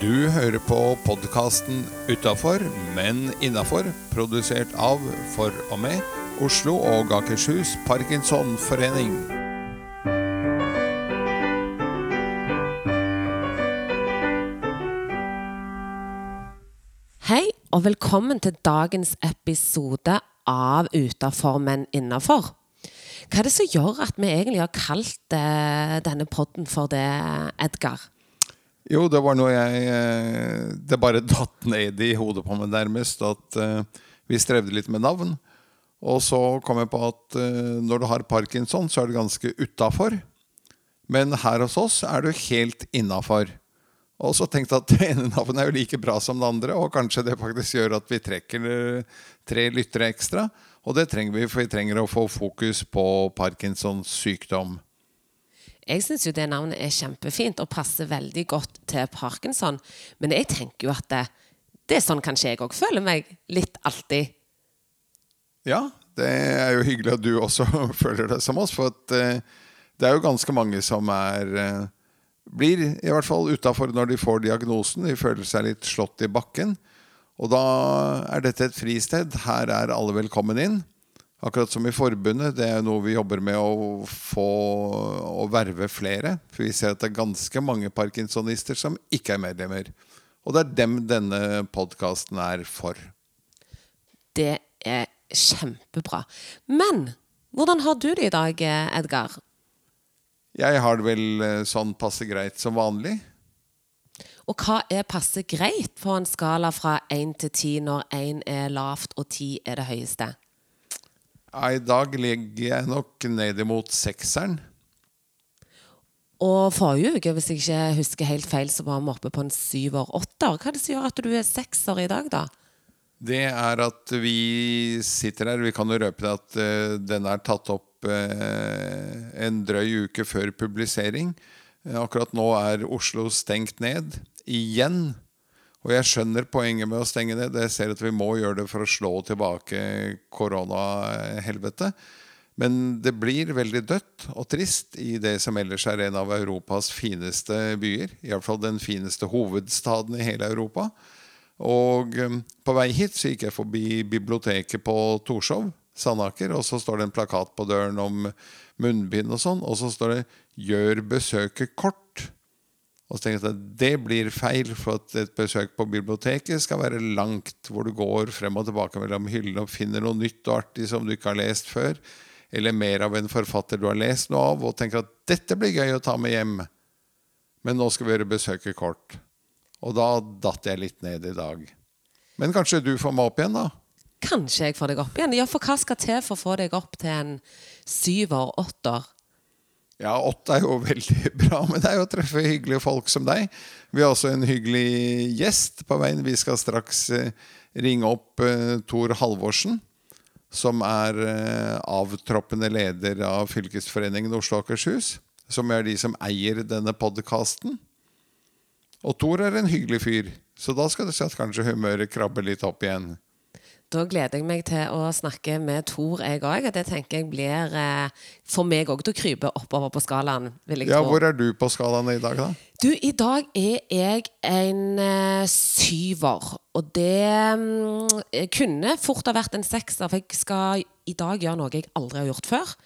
Du hører på podkasten 'Utafor, men innafor', produsert av, for og med, Oslo og Akershus Parkinsonforening. Hei, og velkommen til dagens episode av Utafor, men innafor. Hva er det som gjør at vi egentlig har kalt eh, denne podden for det, Edgar? Jo, det var noe jeg eh, Det bare datt ned i hodet på meg nærmest at eh, vi strevde litt med navn. Og så kom jeg på at eh, når du har parkinson, så er du ganske utafor. Men her hos oss er du helt innafor. Og så tenkte jeg at det ene navnet er jo like bra som det andre, og kanskje det faktisk gjør at vi trekker tre lyttere ekstra. Og det trenger vi, for vi trenger å få fokus på Parkinsons sykdom. Jeg syns jo det navnet er kjempefint og passer veldig godt til parkinson. Men jeg tenker jo at det, det er sånn kanskje jeg òg føler meg litt alltid. Ja, det er jo hyggelig at du også føler det som oss. For at, eh, det er jo ganske mange som er eh, blir i hvert fall utafor når de får diagnosen. De føler seg litt slått i bakken. Og da er dette et fristed. Her er alle velkommen inn. Akkurat som i forbundet. Det er noe vi jobber med å få å verve flere. For vi ser at det er ganske mange parkinsonister som ikke er medlemmer. Og det er dem denne podkasten er for. Det er kjempebra. Men hvordan har du det i dag, Edgar? Jeg har det vel eh, sånn passe greit som vanlig. Og hva er passe greit på en skala fra 1 til 10 når 1 er lavt og 10 er det høyeste? Ja, I dag ligger jeg nok ned imot sekseren. Og forrige uke, hvis jeg ikke husker helt feil, så var vi oppe på en syver, åtter. Hva er det som gjør at du er sekser i dag, da? Det er at vi sitter her Vi kan jo røpe det at uh, den er tatt opp uh, en drøy uke før publisering. Uh, akkurat nå er Oslo stengt ned. Igjen. Og jeg skjønner poenget med å stenge ned. Jeg ser at vi må gjøre det for å slå tilbake koronahelvetet. Men det blir veldig dødt og trist i det som ellers er en av Europas fineste byer. Iallfall den fineste hovedstaden i hele Europa. Og på vei hit så gikk jeg forbi biblioteket på Torshov, Sandaker, og så står det en plakat på døren om munnbind og sånn, og så står det 'Gjør besøket kort'. Og så tenkte jeg at det blir feil, for at et besøk på biblioteket skal være langt, hvor du går frem og tilbake mellom hyllene og finner noe nytt og artig som du ikke har lest før, eller mer av en forfatter du har lest noe av, og tenker at dette blir gøy å ta med hjem. Men nå skal vi gjøre besøket kort. Og da datt jeg litt ned i dag. Men kanskje du får meg opp igjen, da? Kanskje jeg får deg opp igjen. Ja, for hva skal til for å få deg opp til en syver, åtter? Ja, åtte er jo veldig bra, er jo å treffe hyggelige folk som deg. Vi har også en hyggelig gjest på veien. Vi skal straks eh, ringe opp eh, Tor Halvorsen, som er eh, avtroppende leder av fylkesforeningen Oslo og Akershus. Som er de som eier denne podkasten. Og Tor er en hyggelig fyr, så da skal du se at kanskje humøret krabber litt opp igjen. Da gleder jeg meg til å snakke med Tor, jeg òg. Det tenker jeg blir eh, for meg òg til å krype oppover på skalaen. Ja. Hvor er du på skalaen i dag, da? Du, i dag er jeg en eh, syver. Og det mm, kunne fort ha vært en sekser, for jeg skal i dag gjøre noe jeg aldri har gjort før.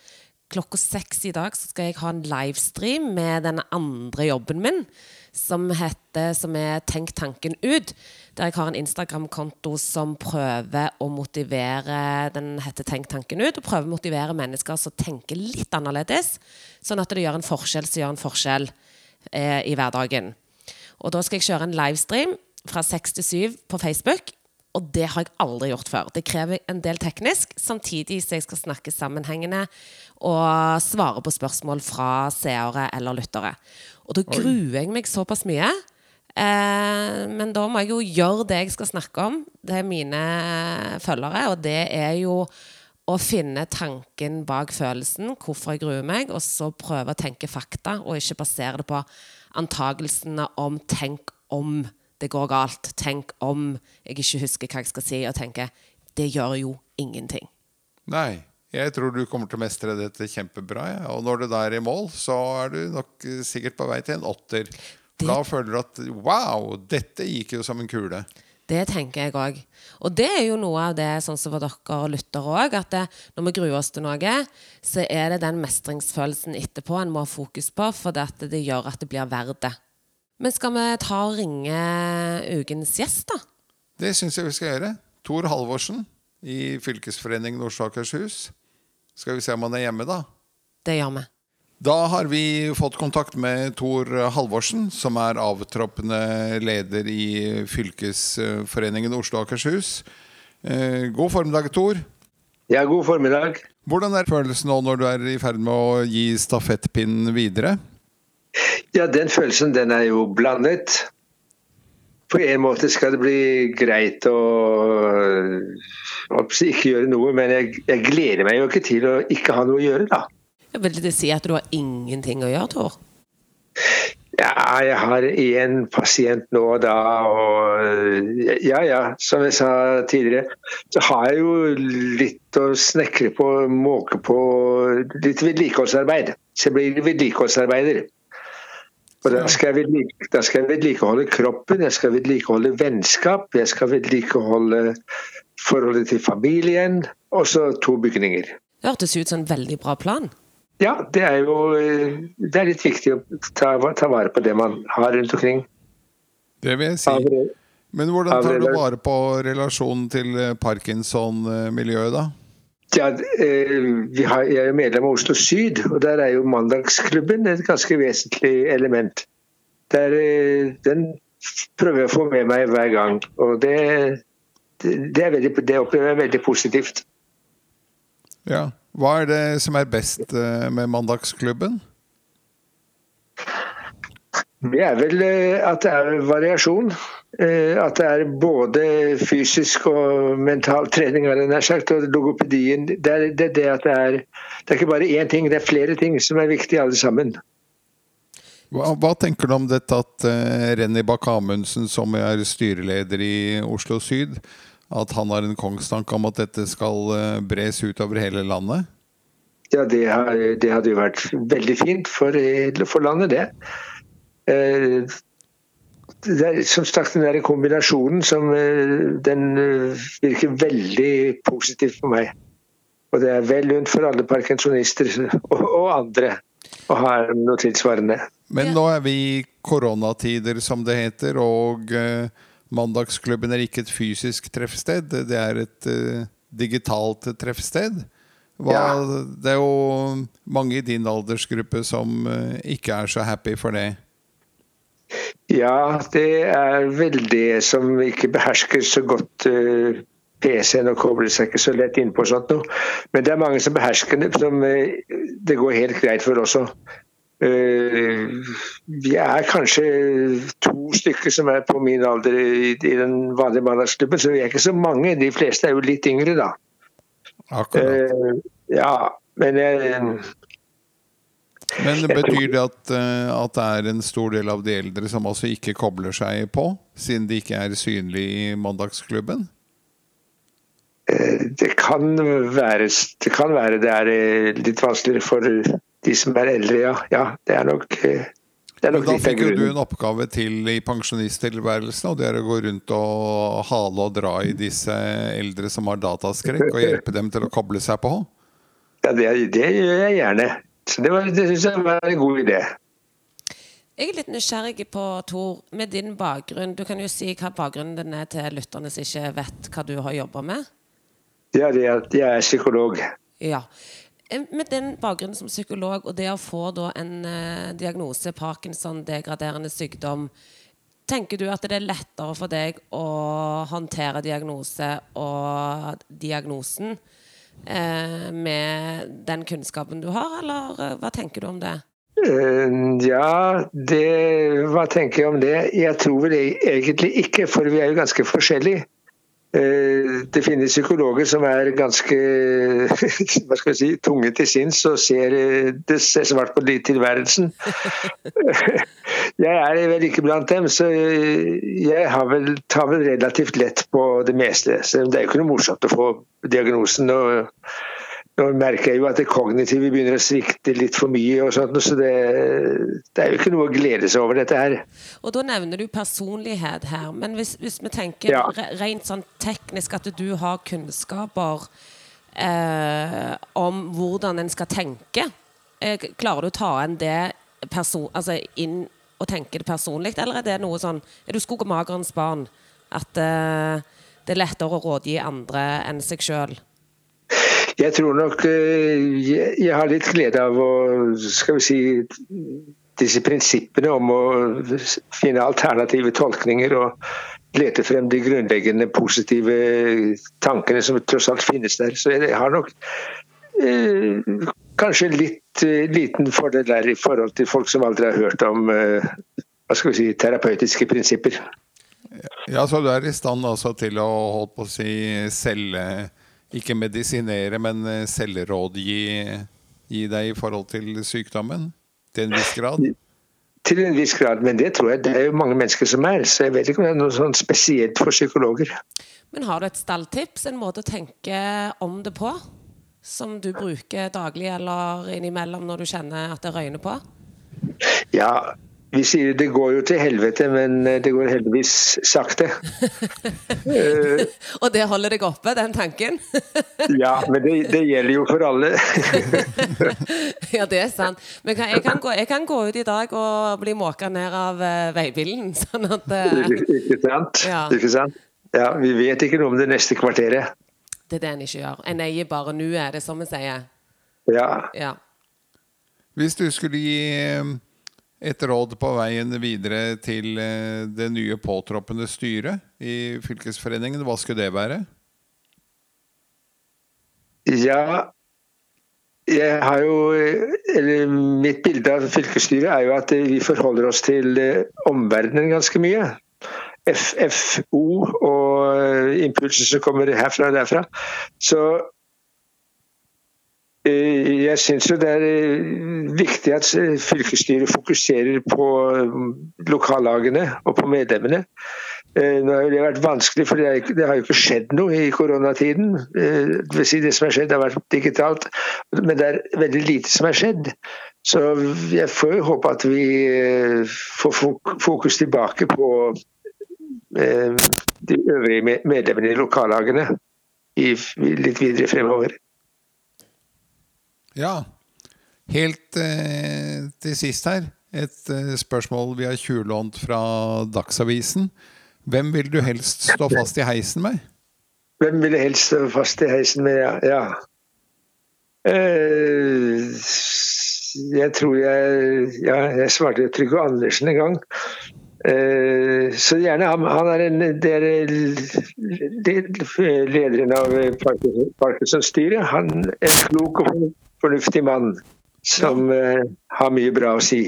Klokka seks i dag så skal jeg ha en livestream med den andre jobben min, som heter som er Tenk tanken ut. Der jeg har en Instagram-konto som prøver å motivere Den heter Tenk tanken ut, og prøver å motivere mennesker som tenker litt annerledes, sånn at det gjør en forskjell som gjør en forskjell eh, i hverdagen. Og da skal jeg kjøre en livestream fra seks til syv på Facebook. Og det har jeg aldri gjort før. Det krever en del teknisk, samtidig som jeg skal snakke sammenhengende og svare på spørsmål fra seere eller lyttere. Og da gruer jeg meg såpass mye. Eh, men da må jeg jo gjøre det jeg skal snakke om. Det er mine følgere, og det er jo å finne tanken bak følelsen, hvorfor jeg gruer meg, og så prøve å tenke fakta, og ikke basere det på antagelsene om 'tenk om' det går galt. Tenk om jeg ikke husker hva jeg skal si, og tenke det gjør jo ingenting. Nei, jeg tror du kommer til å mestre dette kjempebra. Ja. Og når du da er i mål, så er du nok eh, sikkert på vei til en åtter. Det- Da føler du at wow, dette gikk jo som en kule. Det tenker jeg òg. Og det er jo noe av det, sånn som for dere lyttere òg, at det, når vi gruer oss til noe, så er det den mestringsfølelsen etterpå en må ha fokus på, for det, at det gjør at det blir verdt det. Men skal vi ta og ringe ukens gjest, da? Det syns jeg vi skal gjøre. Tor Halvorsen i Fylkesforeningen Oslo og Akershus. Skal vi se om han er hjemme, da. Det gjør vi. Da har vi fått kontakt med Tor Halvorsen, som er avtroppende leder i Fylkesforeningen Oslo og Akershus. Eh, God formiddag, Tor. Ja, god formiddag. Hvordan er følelsen nå når du er i ferd med å gi stafettpinnen videre? Ja, den følelsen den er jo blandet. På en måte skal det bli greit å å ikke gjøre noe, men jeg, jeg gleder meg jo ikke til å ikke ha noe å gjøre, da. Jeg vil det si at du har ingenting å gjøre, Tor? Ja, jeg har én pasient nå og da, og ja ja, som jeg sa tidligere, så har jeg jo litt å snekre på, måke på, litt vedlikeholdsarbeid. Så jeg blir vedlikeholdsarbeider. Og da skal, jeg vedlike, da skal jeg vedlikeholde kroppen, jeg skal vedlikeholde vennskap, jeg skal vedlikeholde forholdet til familien, og så to bygninger. Det hørtes ut som en veldig bra plan. Ja, det er jo det er litt viktig å ta, ta vare på det man har rundt omkring. Det vil jeg si. Men hvordan tar du vare på relasjonen til eh, Parkinson-miljøet, da? Ja, eh, vi har, jeg er jo medlem av Oslo Syd, og der er jo Mandagsklubben et ganske vesentlig element. Der, eh, den prøver jeg å få med meg hver gang, og det, det, veldig, det opplever jeg veldig positivt. Ja. Hva er det som er best eh, med Mandagsklubben? Det er vel at det er variasjon. Eh, At det er både fysisk og mental trening, sagt, og logopedien. Det er det, det det er Det er ikke bare én ting, det er flere ting som er viktige alle sammen. Hva, hva tenker du om dette at uh, Renny Bakk-Amundsen, som er styreleder i Oslo Syd, at han har en kongstanke om at dette skal uh, bres utover hele landet? Ja, det, har, det hadde jo vært veldig fint for, for landet, det. Det er, som sagt, den der kombinasjonen som eh, den eh, virker veldig positivt på meg. Og det er vel lunt for alle parkinsonister og, og andre å ha noe tilsvarende. Men nå er vi i koronatider, som det heter, og eh, Mandagsklubben er ikke et fysisk treffsted. Det er et digitalt treffsted. Hva, Ja. Det er jo mange i din aldersgruppe som ikke er så happy for det. Ja, det er vel det som ikke behersker så godt eh, PC-en og kobler seg ikke så lett innpå sånt noe. Men det er mange som behersker det, som eh, det går helt greit for også. Eh, Vi er kanskje to stykker som er på min alder i, i den vanlige mandagsklubben, så vi er ikke så mange. De fleste er jo litt yngre, da. Akkurat. Ja, men jeg, Men betyr det at, eh, at det er en stor del av de eldre som altså ikke kobler seg på, siden de ikke er synlige i Mandagsklubben? Det kan være det, kan være det er eh, litt vanskeligere for de som er eldre, ja. ja det er nok, eh, det Men da fikk jo du en oppgave til i pensjonisttilværelsen, og det er å gå rundt og hale og dra i disse eldre som har dataskrekk, og hjelpe dem til å koble seg på. Ja, det, det gjør jeg gjerne. Så det, var- det syns jeg var en god idé. Jeg er litt nysgjerrig på, Tor, med din bakgrunn. Du kan jo si hva bakgrunnen din er til lytterne som ikke vet hva du har jobba med. Ja, det er at jeg er psykolog. Ja. Eh, Med den bakgrunnen som psykolog, og det å få en eh, diagnose, Parkinson, degraderende sykdom, tenker du at det er lettere for deg å håndtere diagnose og diagnosen med den kunnskapen du har, eller eh, hva tenker du om det? Eh, Ja, det, hva tenker jeg om det? Jeg tror vel e- egentlig ikke, for vi er jo ganske forskjellige. Eh, Det finnes psykologer som er ganske hva skal jeg si, tunge til sinns og ser, eh, det svart på tilværelsen. Jeg er vel ikke blant dem, så jeg vel, tar vel relativt lett på det meste. Så det er jo ikke noe morsomt å få diagnosen. og nå merker jeg jo at det kognitive begynner å svikte litt for mye. og sånt, Så det, det, er jo ikke noe å glede seg over dette her. Og da nevner du personlighet her. Men hvis, hvis vi tenker Ja. rent sånn teknisk at du har kunnskaper eh, om hvordan en skal tenke, eh, klarer du å ta inn det person, altså inn og tenke det personlig, eller er det noe sånn Er du skogmagerens barn? At eh, det er lettere å rådgi andre enn seg sjøl? Jeg tror nok eh, jeg, har litt glede av å skal vi si disse prinsippene om å finne alternative tolkninger og lete frem de grunnleggende positive tankene som tross alt finnes der. Så jeg har nok eh, kanskje litt eh, liten fordel der i forhold til folk som aldri har hørt om hva skal vi si, terapeutiske prinsipper. Ja, så du er i stand altså til å holdt på å si selge Ikke medisinere, men eh, selvrådgi gi deg i forhold til sykdommen? Til en viss grad? Til en viss grad, men det tror jeg det er jo mange mennesker som er. Så jeg vet ikke om det er noe sånn spesielt for psykologer. Men har du et stalltips, en måte å tenke om det på? Som du bruker daglig eller innimellom når du kjenner at det røyner på? Ja, vi sier det går jo til helvete, men det går heldigvis sakte. Eh, Og det holder deg oppe, den tanken? ja, men det, det gjelder jo for alle. ja, det er sant. Men jeg, kan gå, jeg kan gå ut i dag og bli måka ned av uh, veibilen, sånn at eh, ikke sant? Ja. Ikke sant? Ja, vi vet ikke noe om det neste kvarteret. det er det en ikke gjør. En eier bare nå, er det som vi sier. Ja. Ja. Hvis du skulle gi eh, et råd på veien videre til eh, det nye påtroppende styret i fylkesforeningen, hva skulle det være? ja. Jeg har jo, eller Mitt bilde av fylkesstyret er jo at vi forholder oss til eh, omverdenen ganske mye. FFO og eh, impulser som kommer herfra og derfra. Så jeg syns jo det er eh, viktig at eh, fylkesstyret fokuserer på eh, lokallagene og på medlemmene. Eh, Nå har det vært vanskelig, for det, har jo ikke skjedd noe i koronatiden. Eh, Det si det som har skjedd, har vært digitalt, men det er veldig lite som har skjedd. Så jeg får jo håpe at vi eh, får fokus tilbake på eh, de øvrige medlemmene i lokallagene litt videre fremover. Ja. Helt eh, til sist her, et eh, spørsmål vi har tjuvlånt fra Dagsavisen. Hvem vil du helst stå fast i heisen med? Hvem vil jeg helst stå fast i heisen med, ja. ja. Eh, jeg tror jeg Ja, jeg svarte Trygve Andersen en gang. Eh, så gjerne han, han er en er lederen av Parkinsons Parkinson-styret. Han er klok og fornuftig mann som eh, har mye bra å si.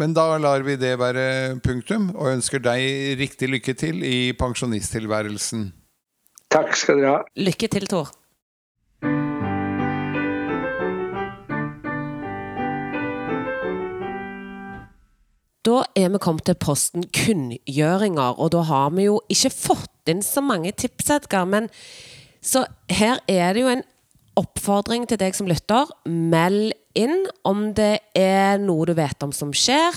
Men da lar vi det være punktum, og ønsker deg riktig lykke til i pensjonisttilværelsen. Takk skal dere ha. Lykke til, Tor. Da er vi kommet til posten kunngjøringer, og da har vi jo ikke fått inn så mange tips, Edgar. Men så her er det jo en oppfordring til deg som lytter. Meld inn om det er noe du vet om som skjer,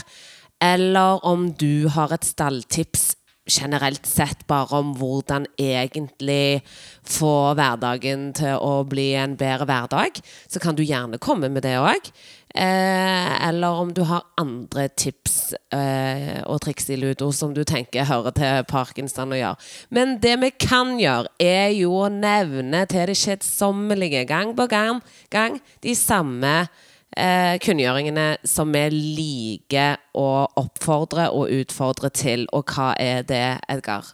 eller om du har et stalltips generelt sett bare om hvordan egentlig få hverdagen til å bli en bedre hverdag, så kan du gjerne komme med det òg. Eh, eller om du har andre tips eh, og triks i ludo som du tenker hører til parkinson å gjøre. Men det vi kan gjøre, er jo å nevne til det kjedsommelige gang på gang, gang de samme eh, kunngjøringene som vi liker å oppfordre og utfordre til. Og hva er det, Edgar?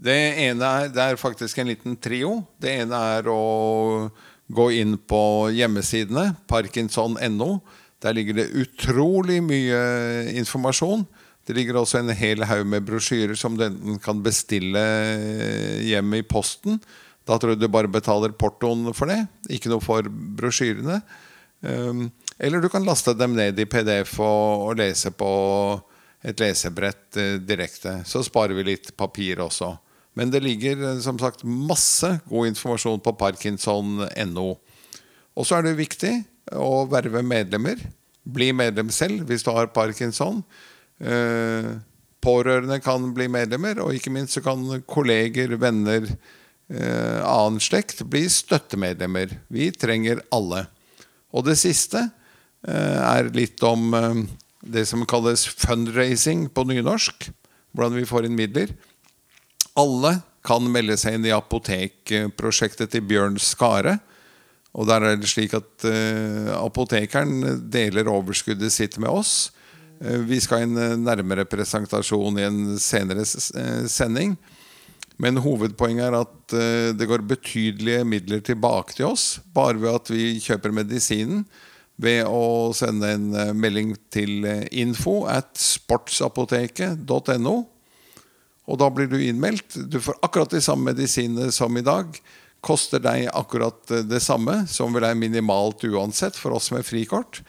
Det ene er, det er faktisk en liten trio. Det ene er å gå inn på hjemmesidene, parkinson.no. Der ligger det utrolig mye informasjon. Det ligger også en hel haug med brosjyrer som du enten kan bestille hjem i posten. Da tror jeg du bare betaler portoen for det, ikke noe for brosjyrene. Um, eller du kan laste dem ned i PDF og lese på et lesebrett eh, direkte. Så sparer vi litt papir også. Men det ligger eh, som sagt masse god informasjon på parkinson.no. Og så er det viktig å verve medlemmer. Bli medlem selv hvis du har parkinson. Eh, pårørende kan bli medlemmer, og ikke minst så kan kolleger, venner, eh, annen slekt bli støttemedlemmer. Vi trenger alle. Og det siste eh, er litt om det som kalles fundraising på nynorsk. Hvordan vi får inn midler. Alle kan melde seg inn i apotekprosjektet til Bjørn Skare. Og der er det slik at uh, apotekeren deler overskuddet sitt med oss. Uh, vi skal ha en uh, nærmere presentasjon i en senere sending. Men hovedpoenget er at det går betydelige midler tilbake til oss bare ved at vi kjøper medisinen ved å sende en melding til info at sportsapoteket.no. Og da blir du innmeldt. Du får akkurat de samme medisinene som i dag. Koster deg akkurat eh, det samme, som vel er minimalt uansett for oss med frikort.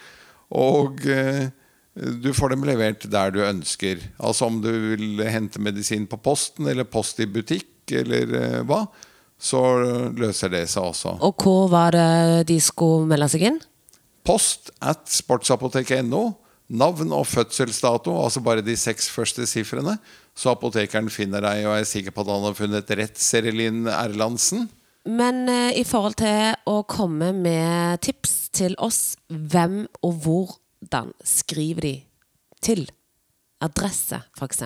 Og eh, du får dem levert der du ønsker. Altså om du vil hente medisin på posten eller post i butikk eller eh, hva, så løser det seg også. Og hvor var det de skulle melde seg inn? Post at sportsapoteket.no. Navn og fødselsdato, altså bare de seks første sifrene. Så apotekeren finner deg og er sikker på at han har funnet rett Serilin Erlandsen. Men eh, i forhold til å komme med tips til oss, hvem og hvordan skriver de til? Adresse, f.eks.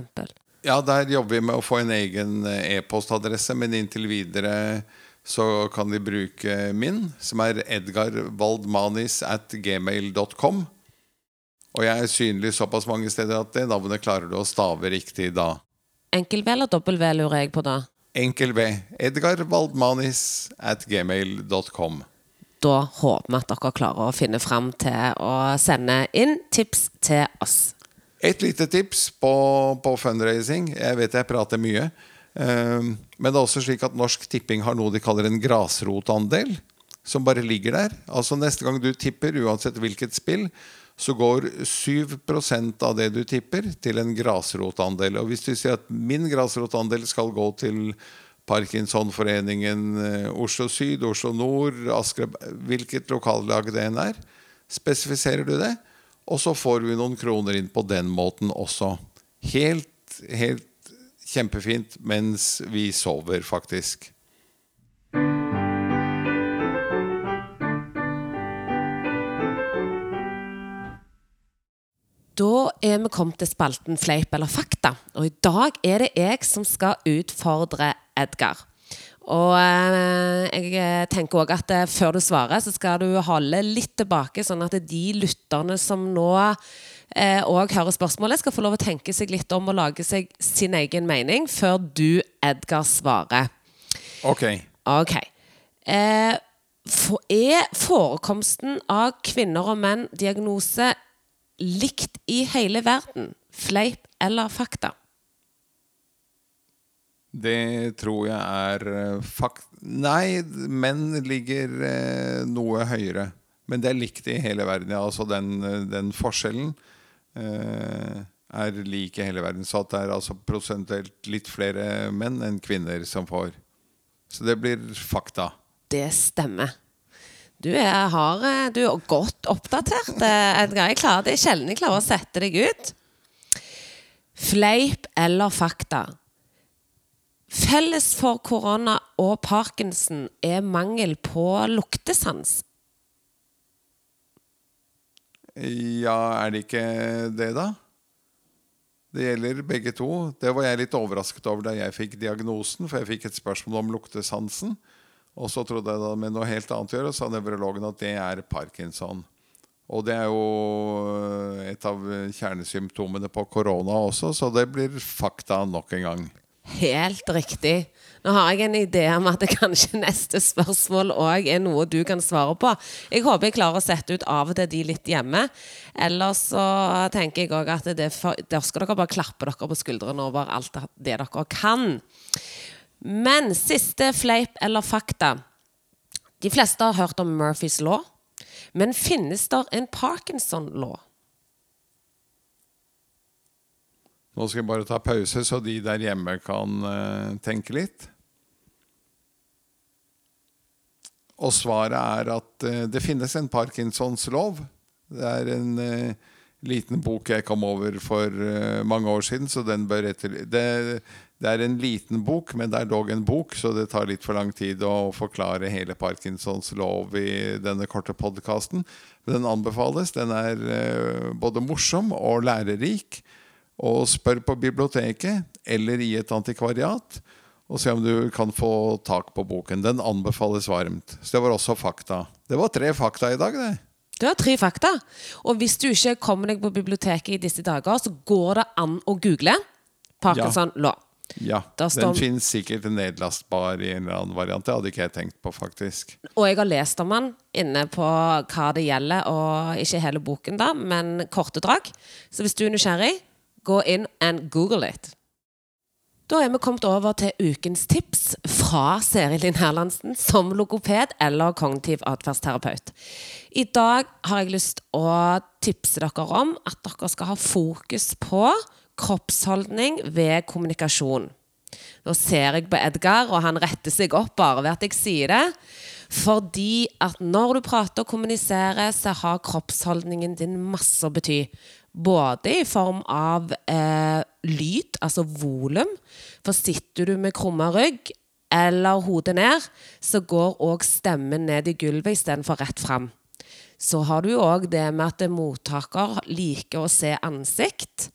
Ja, der jobber vi med å få en egen eh, e-postadresse, men inntil videre så kan de bruke min, som er edgarvaldmanis at gmail.com. Og jeg er synlig såpass mange steder at det navnet klarer du å stave riktig da. Enkel V eller dobbel V lurer jeg på da? Enkel B. Edgar Valdmanis at gmail.com. Da håper vi at dere klarer å finne fram til å sende inn tips til oss. Et lite tips på, på fundraising. Jeg vet jeg prater mye. Um, men det er også slik at Norsk Tipping har noe de kaller en grasrotandel. Som bare ligger der. Altså Neste gang du tipper, uansett hvilket spill, så går 7% av det du tipper, til en grasrotandel. Og hvis du sier at min grasrotandel skal gå til Parkinsonforeningen eh, Oslo Syd, Oslo Nord, Asker Hvilket lokallag det enn er, spesifiserer du det, og så får vi noen kroner inn på den måten også. Helt, helt kjempefint mens vi sover, faktisk. Da er vi kommet til spalten Fleip eller fakta. Og i dag er det jeg som skal utfordre Edgar. Og eh, jeg eh, tenker òg at eh, før du svarer, så skal du holde litt tilbake, sånn at de lytterne som nå òg hører spørsmålet, skal få lov å tenke seg litt om og lage seg sin egen mening før du, Edgar, svarer. Ok. Ok. Eh, for er forekomsten av kvinner og menn diagnose likt i hele verden? Fleip eller fakta? Det tror jeg er eh, fakt... Nei, menn ligger eh, noe høyere. Men det er likt i hele verden. Ja. Altså den, den forskjellen eh, er lik i hele verden. Så det er altså prosentuelt litt flere menn enn kvinner som får. Så det blir fakta. Det stemmer. Du er, har, eh, du er godt oppdatert, eh. Jeg klarer, det er sjelden jeg klarer å sette deg ut. Fleip eller fakta? Felles for korona og parkinson er mangel på luktesans. Ja, er det ikke det, da? Det gjelder begge to. Det var jeg litt overrasket over da jeg fikk diagnosen, for jeg fikk et spørsmål om luktesansen. Og så trodde jeg det med noe helt annet å gjøre, sa nevrologen at det er parkinson. Og det er jo eh, et av kjernesymptomene på korona også, så det blir fakta nok en gang. Helt riktig. Nå har jeg en idé om at kanskje neste spørsmål òg er noe du kan svare på. Jeg håper jeg klarer å sette ut av og til de litt hjemme. Ellers så tenker jeg òg at for, der skal dere bare klappe dere på skuldrene over alt det dere kan. Men siste fleip eller fakta. De fleste har hørt om Murphys law. Men finnes det en Parkinson-law? Nå skal jeg bare ta pause, så de der hjemme kan uh, tenke litt. Og svaret er at uh, det finnes en Parkinsons lov. Det er en uh, liten bok jeg kom over for mange år siden, så den bør etter... Det, det er en liten bok, men det er dog en bok, så det tar litt for lang tid å forklare hele Parkinsons lov i denne korte podkasten. Den anbefales. Den er eh, både morsom og lærerik. Og spør på biblioteket eller i et antikvariat og se om du kan få tak på boken. Den anbefales varmt. Så det var også fakta. Det var tre fakta i dag, det. Det var tre fakta. Og hvis du ikke kommer deg på biblioteket i disse dager, så går det an å google Parkinson ja. Ja, Den finnes sikkert nedlastbar i en eller annen variant. Det hadde ikke jeg tenkt på, faktisk. Og jeg har lest om den inne på hva det gjelder, og ikke hele boken, da, men korte drag. Så hvis du er nysgjerrig, gå inn and google it. Da er vi kommet over til ukens tips fra Serilin Herlandsen som logoped eller kognitiv atferdsterapeut. I dag har jeg lyst å tipse dere om at dere skal ha fokus på kroppsholdning ved kommunikasjon. Nå ser jeg på Edgar, og han retter seg opp bare ved at jeg sier det. Fordi at når du prater og kommuniserer, så har kroppsholdningen din masse å bety. Både i form av eh, lyd, altså volum. For sitter du med krumma rygg eller hodet ned, så går òg stemmen ned i gulvet istedenfor rett fram. Så har du òg det med at mottaker liker å se ansikt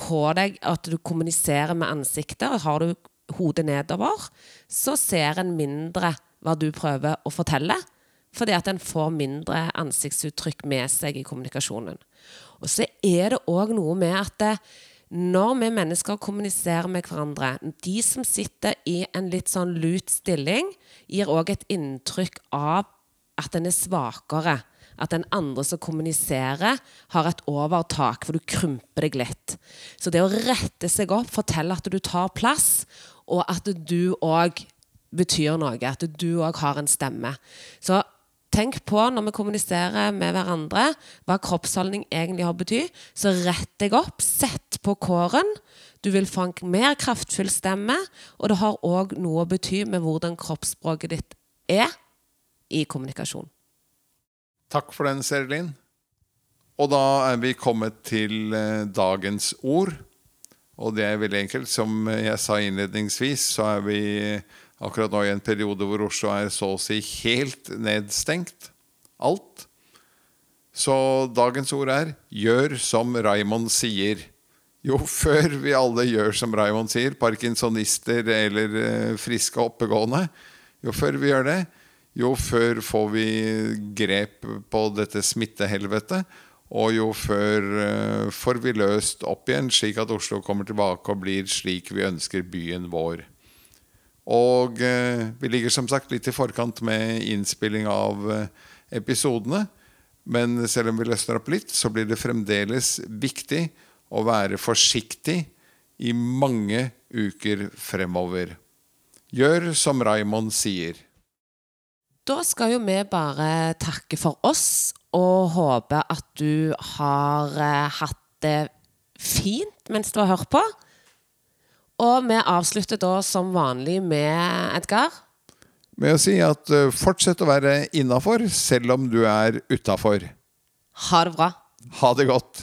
på deg, at du kommuniserer med ansiktet. Har du hodet nedover, så ser en mindre hva du prøver å fortelle. Fordi at en får mindre ansiktsuttrykk med seg i kommunikasjonen. Og så er det òg noe med at det, når vi mennesker kommuniserer med hverandre De som sitter i en litt sånn lut stilling, gir òg et inntrykk av at en er svakere. At den andre som kommuniserer, har et overtak, for du krymper deg litt. Så det å rette seg opp, fortelle at du tar plass, og at du òg betyr noe. At du òg har en stemme. Så Tenk på når vi kommuniserer med hverandre, hva kroppsholdning egentlig har bety. Så rett deg opp, sett på kåren. Du vil få en mer kraftfull stemme, og det har òg noe å bety med hvordan kroppsspråket ditt er i kommunikasjon. Takk for den, Serlin. Og da er vi kommet til eh, dagens ord. Og det er veldig enkelt. Som jeg sa innledningsvis, så er vi akkurat nå i en periode hvor Oslo er så å si helt nedstengt. Alt. Så dagens ord er 'gjør som Raymond sier'. Jo før vi alle gjør som Raymond sier, parkinsonister eller eh, friske og oppegående, jo før vi gjør det, jo før får vi grep på dette smittehelvetet. Og jo før uh, får vi løst opp igjen, slik at Oslo kommer tilbake og blir slik vi ønsker byen vår. Og eh, vi ligger som sagt litt i forkant med innspilling av eh, episodene. Men selv om vi løsner opp litt, så blir det fremdeles viktig å være forsiktig i mange uker fremover. Gjør som Raymond sier. Da skal jo vi bare takke for oss og håpe at du har eh, hatt det fint mens du har hørt på. Og vi avslutter da som vanlig med Edgar. Med å si at uh, fortsett å være innafor selv om du er utafor. Ha det bra. Ha det godt.